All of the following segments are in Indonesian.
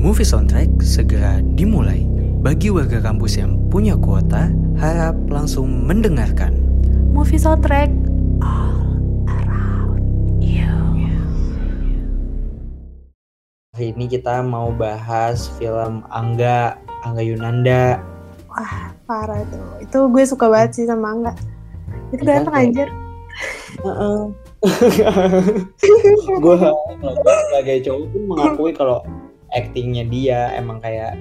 Movie Soundtrack segera dimulai. Bagi warga kampus yang punya kuota, harap langsung mendengarkan. Movie soundtrack all around you. Hari ini kita mau bahas film Angga, Angga Yunanda. Wah, parah tuh. Itu gue suka banget sih sama Angga. Itu Iya, ganteng kayak- anjir. gue sebagai cowok pun mengakui kalau actingnya dia emang kayak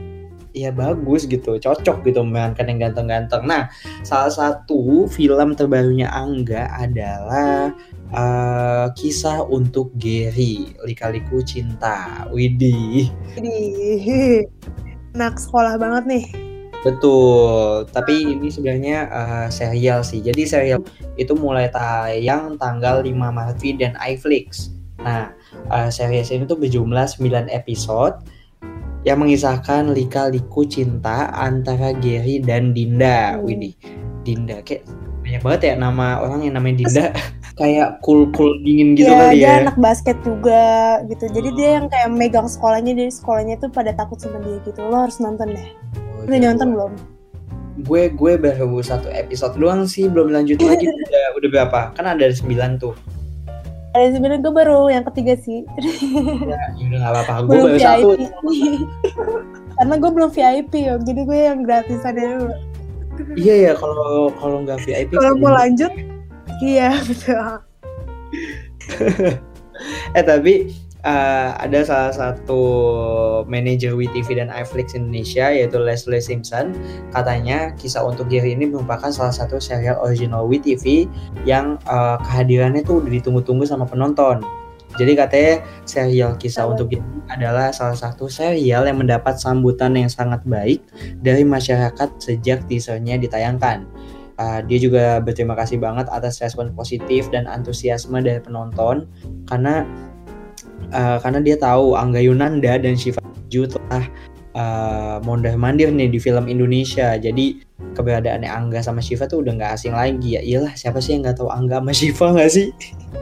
ya bagus gitu, cocok gitu memainkan yang ganteng-ganteng. Nah, salah satu film terbarunya Angga adalah eh, kisah untuk Gary, Lika-liku Cinta. Widih. Anak sekolah banget nih. Betul, tapi ini sebenarnya eh, serial sih. Jadi serial itu mulai tayang tanggal 5 Maret dan iFlix. Nah, eh, serial ini tuh berjumlah 9 episode yang mengisahkan lika-liku cinta antara Gary dan Dinda. Hmm. Widih, Dinda kayak banyak banget ya nama orang yang namanya Dinda. kayak cool-cool dingin gitu ya, kali dia ya. anak basket juga gitu. Jadi dia yang kayak megang sekolahnya, jadi sekolahnya tuh pada takut sama dia gitu. Lo harus nonton deh. Oh, Udah jago. nonton belum? Gue gue baru satu episode doang sih, belum lanjut lagi. udah udah berapa? Kan ada 9 tuh. Ada sebenarnya gue baru yang ketiga sih. Ya, udah gak apa-apa. Gue belum baru satu. VIP. Karena gue belum VIP ya, jadi gue yang gratisan dulu. Iya ya, kalau kalau nggak VIP. Kalau mau lanjut, iya betul. Eh tapi eh, ada salah satu manajer WeTV dan iFlix Indonesia yaitu Leslie Simpson katanya kisah untuk Gary ini merupakan salah satu serial original WeTV yang eh, kehadirannya tuh udah ditunggu-tunggu sama penonton. Jadi katanya serial kisah untuk Gary adalah salah satu serial yang mendapat sambutan yang sangat baik dari masyarakat sejak teasernya ditayangkan. Uh, dia juga berterima kasih banget atas respon positif dan antusiasme dari penonton karena uh, karena dia tahu Angga Yunanda dan Shiva Ju telah uh, mondar mandir nih di film Indonesia. Jadi keberadaannya Angga sama Shiva tuh udah nggak asing lagi ya. Iyalah siapa sih yang nggak tahu Angga sama Shiva nggak sih?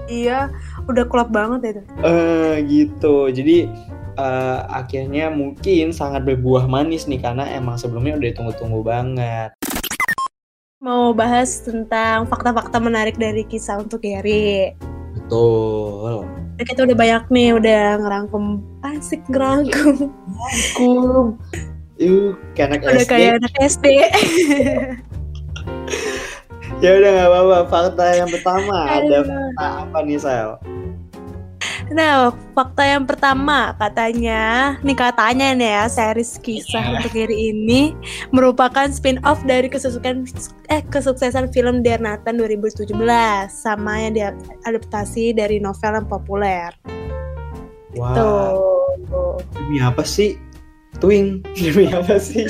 Iya, udah klop banget ya itu. Eh gitu. Jadi eh, akhirnya mungkin sangat berbuah manis nih karena emang sebelumnya udah ditunggu-tunggu banget. Mau bahas tentang fakta-fakta menarik dari kisah untuk Gary. Betul. Nah, Kita udah banyak nih, udah ngerangkum asik ngerangkum. Kum. Yuk, kayak anak Udah SD. kayak anak SD. Ya udah nggak apa-apa. Fakta yang pertama ada fakta apa nih Sel? Nah, fakta yang pertama katanya, nih katanya nih ya, series kisah Iya. untuk Gary ini merupakan spin-off dari kesuksesan eh kesuksesan film Dear Nathan 2017 sama yang diadaptasi dari novel yang populer. Wah, Tuh. demi apa sih? Twing, demi apa sih?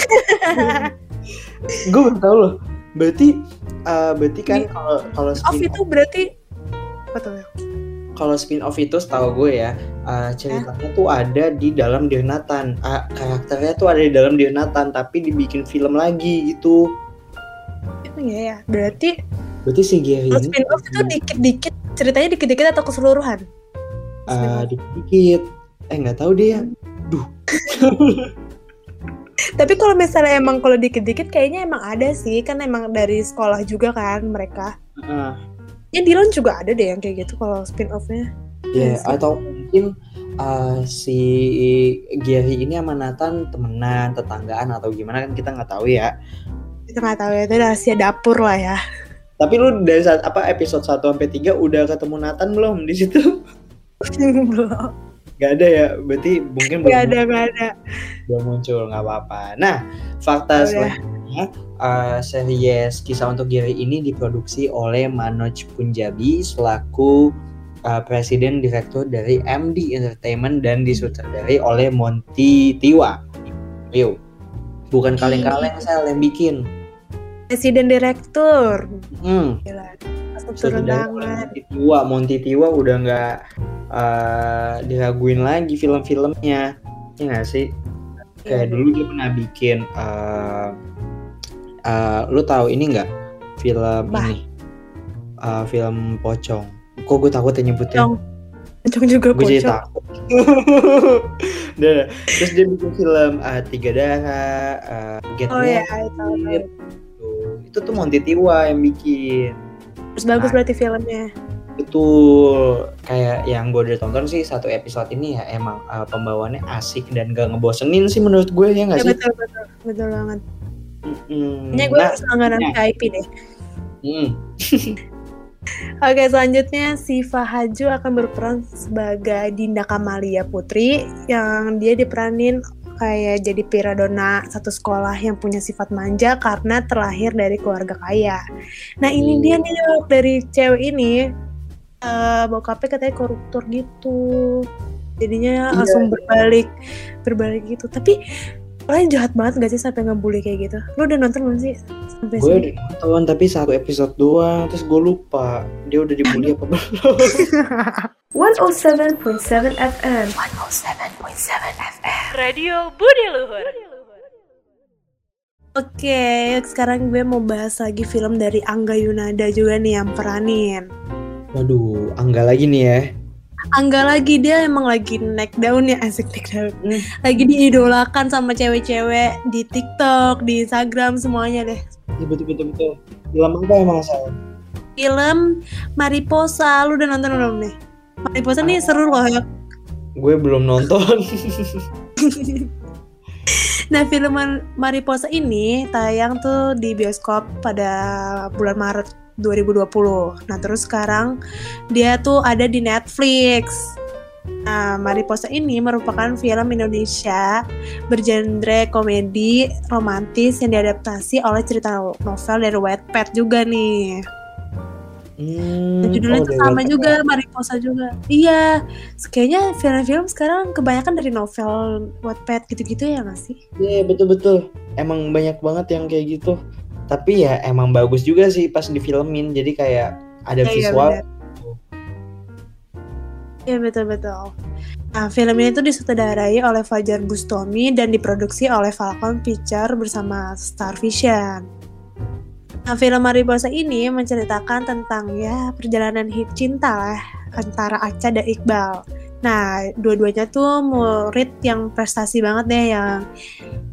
Gue baru tahu loh. Berarti, eh, berarti kan kalau kalau Off spin itu berarti apa tuh? Kalau spin off itu setahu gue ya uh, ceritanya tuh ada di dalam Dear Nathan. Ah, karakternya tuh ada di dalam Dear Nathan tapi dibikin film lagi gitu. Iya ya, berarti berarti si Gary kalau ini spin-off itu dikit-dikit ceritanya dikit-dikit atau keseluruhan? uh, dikit eh nggak tahu deh ya duh. Tapi kalau misalnya emang kalau dikit-dikit kayaknya emang ada sih kan emang dari sekolah juga kan mereka. Ah, Ya Dylan juga ada deh yang kayak gitu kalau spin offnya. ya sih. atau mungkin uh, si Gary ini sama Nathan temenan tetanggaan atau gimana kan kita nggak tahu ya Kita nggak tahu ya itu rahasia dapur lah ya. tapi lu dari saat apa episode 1 sampai 3 udah ketemu Nathan belum di situ Belum. nggak ada ya berarti mungkin belum Gak ada gak ada. belum muncul nggak apa-apa. Nah, fakta Udah. selanjutnya uh, series kisah untuk Gary ini diproduksi oleh Manoj Punjabi selaku uh, presiden direktur dari MD Entertainment dan disutradarai oleh Monty Tiwa. Yo, bukan kaleng-kaleng saya yang bikin. Presiden direktur. Hmm, Gila. Turun. Monty Tiwa. Monty Tiwa udah nggak uh, diraguin lagi film-filmnya, ya nggak sih? kayak dulu dia pernah bikin uh, uh, lu tahu ini nggak? Film Bah. ini. Uh, film pocong. Kok gue takut ya nyebutnya? Pocong. pocong juga gue jadi takut. Udah, terus dia bikin film uh, tiga darah uh, Get oh ya Married, tahu tahu. tuh. itu tuh Monty Tiwa yang bikin. Terus bagus Nah. berarti filmnya. betul. Kayak yang gue udah tonton sih satu episode ini ya emang uh, pembawaannya asik dan gak ngebosenin sih menurut gue ya nggak ya sih? betul betul. Betul banget Kayaknya gue nah, harus langganan nah. VIP deh mm, Oke selanjutnya Siva Haju akan berperan sebagai Dinda Kamalia Putri yang dia diperanin kayak jadi primadona satu sekolah yang punya sifat manja karena terlahir dari keluarga kaya. Nah ini Hmm. dia nih dari cewek ini eh bokapnya katanya koruptor gitu. Jadinya Iya, langsung berbalik berbalik gitu. Tapi kalian jahat banget gak sih sampai ngebully kayak gitu? Lu udah nonton belum sih sampai gue sini? udah nonton tapi satu episode doang terus gue lupa dia udah dibully apa belum 107.7 FM. Radio Budi Luhur. Oke, sekarang gue mau bahas lagi film dari Angga Yunada juga nih yang peranin. waduh angga lagi nih ya Angga lagi dia emang lagi naik daun ya asik naik daun. Hmm. Lagi diidolakan sama cewek-cewek di TikTok, di Instagram semuanya deh. Iya betul betul betul film apa emang saya Film Mariposa, lu udah nonton belum nih? Mariposa nih seru loh ya. gue belum nonton Nah film Mariposa ini tayang tuh di bioskop pada bulan Maret 2020. Nah terus sekarang dia tuh ada di Netflix. Nah Mariposa ini merupakan film Indonesia bergenre komedi romantis yang diadaptasi oleh cerita novel dari Wattpad juga nih. hmm, Dan judulnya oh, dari sama Wattpad. juga Mariposa juga. Iya, kayaknya film-film sekarang kebanyakan dari novel Wattpad gitu-gitu ya nggak sih? Iya betul betul emang banyak banget yang kayak gitu tapi ya emang bagus juga sih pas difilmin jadi kayak ada iya, visual. Iya betul-betul. Nah, film ini tuh disutradarai oleh Fajar Bustomi dan diproduksi oleh Falcon Picture bersama Star Vision. Nah, film Mariposa ini menceritakan tentang ya perjalanan hidup cinta lah antara Aca dan Iqbal. Nah, dua-duanya tuh murid yang prestasi banget deh yang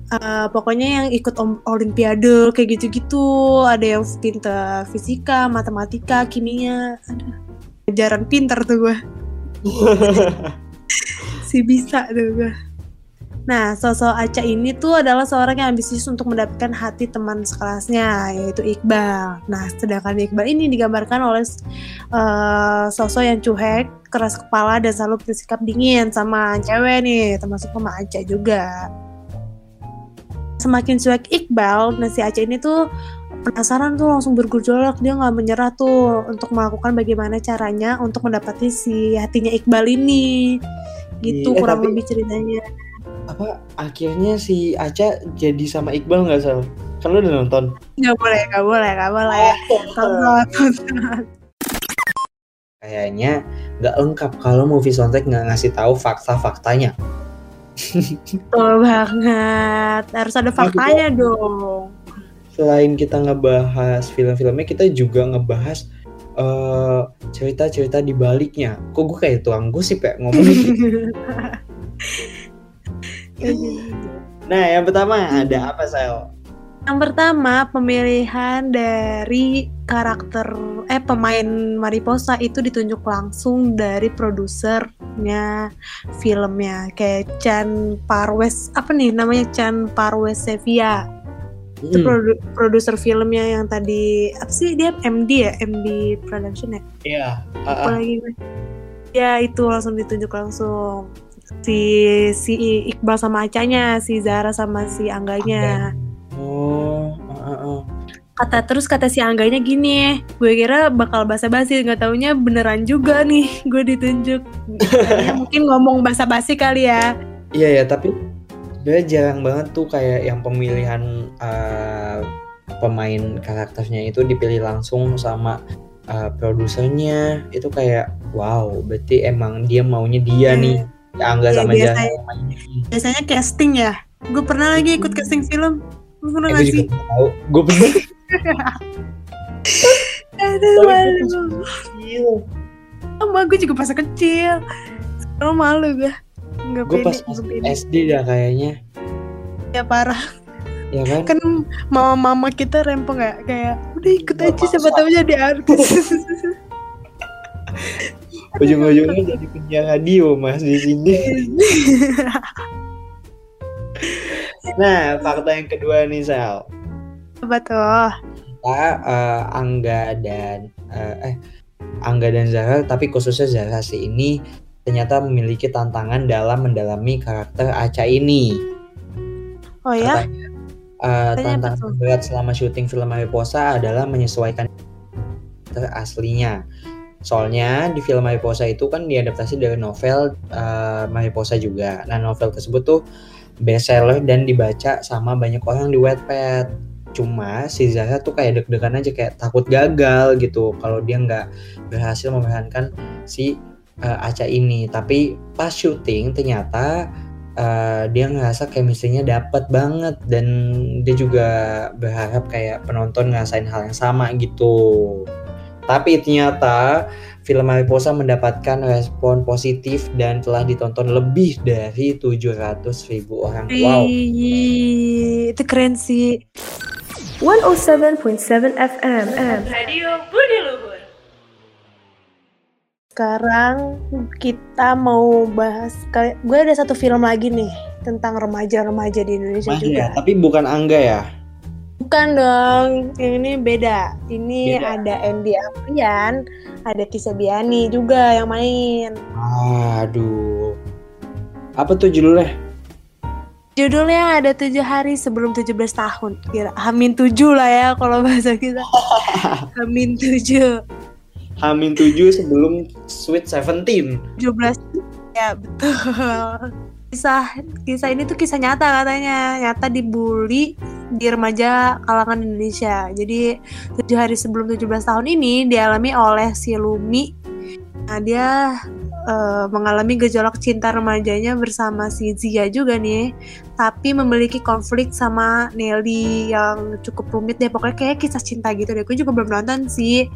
eh, pokoknya yang ikut olimpiade kayak gitu-gitu. Ada yang pinter fisika, matematika, kimia. Aduh, ajaran pinter tuh gue. si bisa tuh gue. Nah, sosok Aca ini tuh adalah seorang yang ambisius untuk mendapatkan hati teman sekelasnya, yaitu Iqbal. Nah, sedangkan Iqbal ini digambarkan oleh eh, sosok yang cuek, keras kepala, dan selalu bersikap dingin sama cewek nih, termasuk sama Aca juga. Semakin cuek Iqbal, nah si Aca ini tuh penasaran tuh langsung bergejolak dia nggak menyerah tuh untuk melakukan bagaimana caranya untuk mendapati si hatinya Iqbal ini gitu Iya, kurang tapi- lebih ceritanya apa akhirnya si Aca jadi sama Iqbal nggak sal? Kan lu udah nonton. Nggak boleh nggak boleh nggak boleh. Tonton tonton. Kayaknya nggak lengkap kalau movie soundtrack nggak ngasih tahu fakta-faktanya. Betul banget. Harus ada faktanya dong. Selain kita ngebahas film-filmnya kita juga ngebahas eh, cerita-cerita di baliknya. Kok gue kayak tuang gosip ya ngomongin nah yang pertama ada apa sel? Yang pertama, pemilihan dari karakter eh pemain Mariposa itu ditunjuk langsung dari produsernya filmnya kayak Chan Parwes apa nih namanya? Chan Parwes Sevilla itu Hmm, produ- produser filmnya yang tadi apa sih dia? MD ya? MD Production ya? Iya ah, apa ah. lagi? Gue? ya itu langsung ditunjuk langsung si si Iqbal sama Acanya si Zara sama si Angganya oh ah, ah, ah. kata terus kata si Angganya gini gue kira bakal basa-basi nggak taunya beneran juga nih gue ditunjuk mungkin ngomong basa-basi kali ya Iya ya, tapi sebenarnya jarang banget tuh kayak yang pemilihan uh, pemain karakternya itu dipilih langsung sama uh, produsernya. Itu kayak wow, berarti emang dia maunya dia Hmm. nih. Ya Angga Iya, sama biasanya. Jana mainin. biasanya casting ya. Gue pernah lagi ikut casting film. Lu pernah Eh, nggak gue tahu. Gue pernah. aduh malu. sama gue juga pas kecil. Sekarang malu gue nggak gue pas. SD dah kayaknya. Ya parah. Ya kan? Kan mama-mama kita rempong ya kayak udah ikut aja siapa tahu jadi artis ujung-ujungnya jadi penyiar radio mas di sini. Nah fakta yang kedua nih Sal. Apa tuh? Kita eh, Angga dan eh, eh Angga dan Zara tapi khususnya Zara sih ini ternyata memiliki tantangan dalam mendalami karakter Aca ini. oh ya? Katanya, eh, Katanya apa tantangan berat selama syuting film Mariposa adalah menyesuaikan karakter aslinya. Soalnya di film Mariposa itu kan diadaptasi dari novel eh, Mariposa juga. Nah novel tersebut tuh bestseller dan dibaca sama banyak orang di Wattpad. Cuma si Zara tuh kayak deg-degan aja kayak takut gagal gitu kalau dia nggak berhasil memerankan si eh, Aca ini. Tapi pas syuting ternyata eh, dia ngerasa chemistry-nya dapet banget dan dia juga berharap kayak penonton ngerasain hal yang sama gitu. Tapi ternyata film Mariposa mendapatkan respon positif dan telah ditonton lebih dari 700 ribu orang. Wow. Itu keren sih 107.7 FM. Radio Budi Luhur. sekarang kita mau bahas gue ada satu film lagi nih tentang remaja-remaja di Indonesia Masih juga ya, tapi bukan Angga ya. Bukan dong yang ini beda ini Beda. ada Andy Afrian ada Tisa Biani juga yang main Aduh. Apa tuh judulnya? Judulnya ada tujuh hari sebelum 17 tahun kira Hamin tujuh lah ya kalau bahasa kita Hamin tujuh Hamin 7 sebelum Sweet Seventeen. 17 ya betul kisah kisah ini tuh kisah nyata katanya nyata dibully di remaja kalangan Indonesia. Jadi tujuh hari sebelum 17 tahun ini dialami oleh si Lumi. Nah dia eh, mengalami gejolak cinta remajanya bersama si Zia juga nih tapi memiliki konflik sama Nelly yang cukup rumit deh. Pokoknya kayak kisah cinta gitu deh. Gue juga belum nonton sih.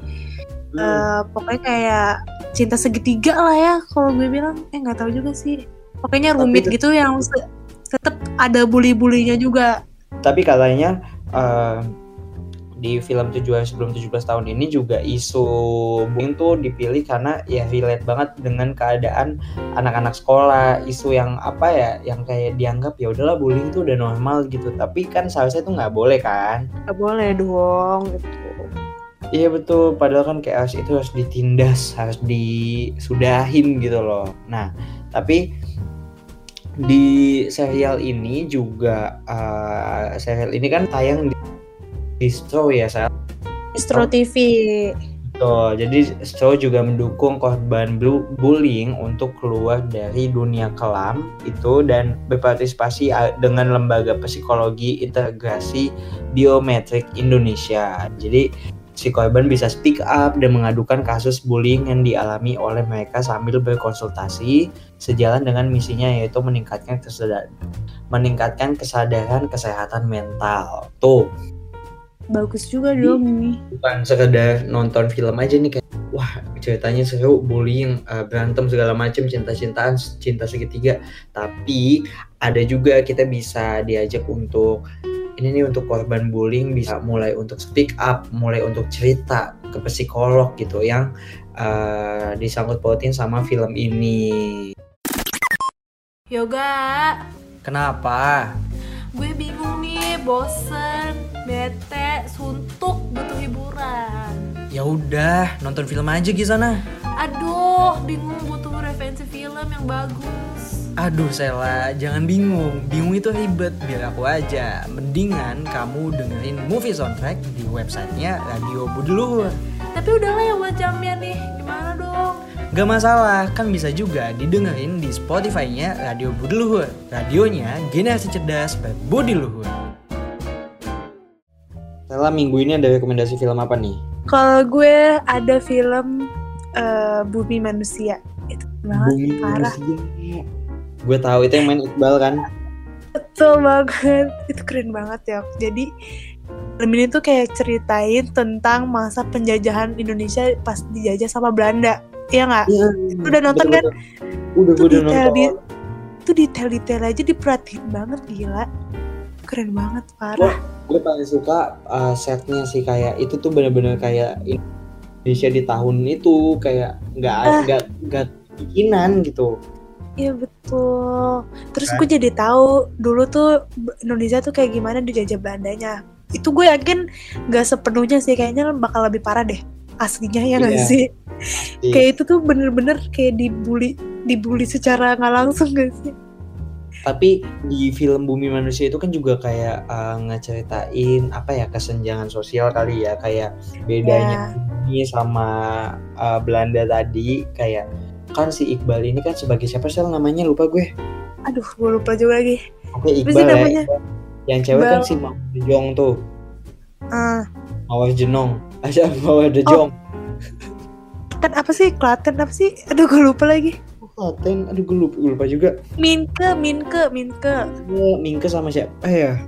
Hmm. Eh, pokoknya kayak cinta segitiga lah ya kalau gue bilang. Eh nggak tahu juga sih. Pokoknya Tapi rumit tet- gitu yang tetap ada bully-bulinya juga Tapi katanya eh, di film 7 hari sebelum 17 tahun ini juga isu bullying tuh dipilih karena ya relate banget dengan keadaan anak-anak sekolah. Isu yang apa ya yang kayak dianggap ya udahlah bullying tuh udah normal gitu. Tapi kan seharusnya itu nggak boleh kan? Nggak boleh dong gitu. Iya betul, padahal kan kayak harus itu harus ditindas, harus disudahin gitu loh. Nah, tapi di serial ini juga eh, serial ini kan tayang di distro ya saya. Distro TV Betul. Jadi Stro juga mendukung korban bu- bullying untuk keluar dari dunia kelam itu dan berpartisipasi a- dengan lembaga psikologi integrasi biometrik Indonesia. Jadi si korban bisa speak up dan mengadukan kasus bullying yang dialami oleh mereka sambil berkonsultasi sejalan dengan misinya yaitu meningkatkan kesadaran meningkatkan kesadaran kesehatan mental. Tuh, bagus juga dong ini. Bukan sekedar nonton film aja nih kayak wah ceritanya seru bullying eh, berantem segala macam cinta-cintaan cinta segitiga. Tapi ada juga kita bisa diajak untuk ini nih untuk korban bullying bisa mulai untuk speak up mulai untuk cerita ke psikolog gitu yang eh, disangkut pautin sama film ini Yoga, Kenapa? gue bingung nih, bosen, bete, suntuk, butuh hiburan. Ya udah, nonton film aja di sana. Aduh, bingung butuh referensi film yang bagus. Aduh Sela, jangan bingung. Bingung itu ribet, biar aku aja. Mendingan kamu dengerin movie soundtrack di websitenya Radio Budeluhur. Tapi udah lewat jamnya nih, gimana dong? Gak masalah, kan bisa juga didengerin di Spotify-nya Radio Budeluhur. Radionya generasi cerdas berbudi luhur. Setelah minggu ini ada rekomendasi film apa nih? kalau gue ada film eh, Bumi Manusia itu banget Bumi parah Manusia. Gue tahu itu yang main Iqbal kan? betul banget itu keren banget ya jadi film ini tuh kayak ceritain tentang masa penjajahan Indonesia pas dijajah sama Belanda Iya nggak? Iya. Udah nonton kan? Udah Itu gue udah detail nonton. di- Itu detail-detail aja diperhatiin banget gila. Keren banget parah. gue paling suka uh, setnya sih kayak itu tuh bener-bener kayak Indonesia di tahun itu kayak nggak Ah. nggak nggak bikinan gitu Iya betul. Terus Kan? gue jadi tahu dulu tuh Indonesia tuh kayak gimana dijajah Belandanya. Itu gue yakin nggak sepenuhnya sih kayaknya bakal lebih parah deh aslinya ya nggak Iya. sih? Kayak itu tuh bener-bener kayak dibully dibully secara nggak langsung gak sih? tapi di film Bumi Manusia itu kan juga kayak uh, ngeceritain apa ya kesenjangan sosial kali ya kayak bedanya ini sama uh, Belanda tadi kayak kan si Iqbal ini kan sebagai siapa sih namanya lupa gue Aduh, gue lupa juga lagi. oke Iqbal ya namanya? yang cewek kan Iqbal. si Mawar Jong tuh Ah, Mawar Jenong aja Mawar Jong kan apa sih? Klaten apa sih? Aduh, gue lupa lagi. Klaten, aduh gue lupa, gue lupa juga. Minke, Minke, Minke. Oh, Mingke sama siapa ya?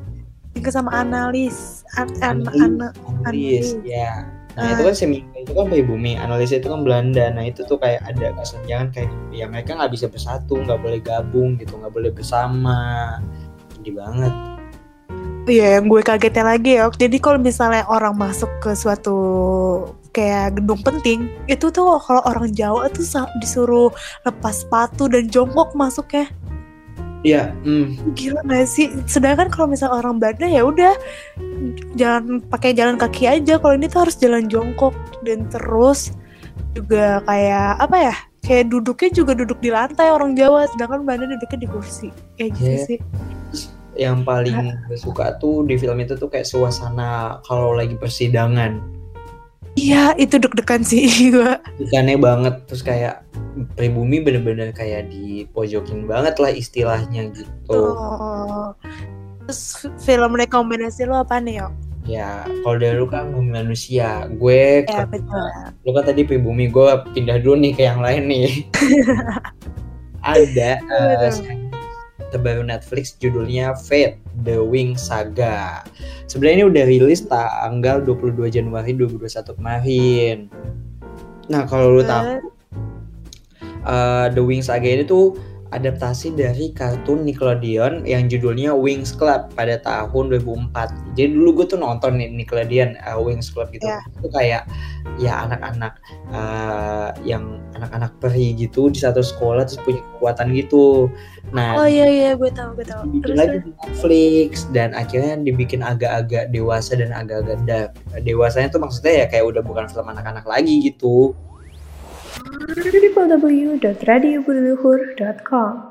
Minke sama analis. An an Analis. an Analis, Analis. ya. Nah Ah. itu kan si Mingke itu kan pribumi, analis itu kan Belanda. Nah itu tuh kayak ada kesenjangan kayak ya mereka nggak bisa bersatu, nggak boleh gabung gitu, nggak boleh bersama. Sedih banget. Iya, yang gue kagetnya lagi ya. Jadi kalau misalnya orang masuk ke suatu kayak gedung penting, itu tuh kalau orang Jawa tuh disuruh lepas sepatu dan jongkok masuknya. Iya, hmm, Gila gak sih? Sedangkan kalau misalnya orang Belanda ya udah jalan pakai jalan kaki aja. Kalau ini tuh harus jalan jongkok dan terus juga kayak apa ya? Kayak duduknya juga duduk di lantai orang Jawa, sedangkan Belanda duduknya di kursi. Kayak gitu Iya. sih. yang paling gue suka tuh di film itu tuh kayak suasana kalau lagi persidangan. Iya, itu deg-degan sih gue. Ikannya banget terus kayak pribumi bener-bener kayak dipojokin banget lah istilahnya gitu. Oh. Terus film rekomendasi lo apa nih, Yok? Ya, kalau dari lu kan bumi manusia, gue Ya, ke- betul. lu kan tadi pribumi, gue pindah dulu nih ke yang lain nih. Ada series terbaru Netflix judulnya Fate The Wing Saga. Sebenarnya ini udah rilis tanggal 22 Januari 2021 kemarin. Nah, kalau lu tahu eh, The Wing Saga ini tuh adaptasi dari kartun Nickelodeon yang judulnya Wings Club pada tahun 2004. Jadi dulu gue tuh nonton nih Nickelodeon uh, Wings Club gitu. Ya. Itu kayak ya anak-anak uh, yang anak-anak peri gitu di satu sekolah terus punya kekuatan gitu. Nah, Oh iya iya, gue tahu, gue tahu. Terus lagi di Netflix dan akhirnya dibikin agak-agak dewasa dan agak-agak dark. Dewasanya tuh maksudnya ya kayak udah bukan film anak-anak lagi gitu. www.radiobuluhur.com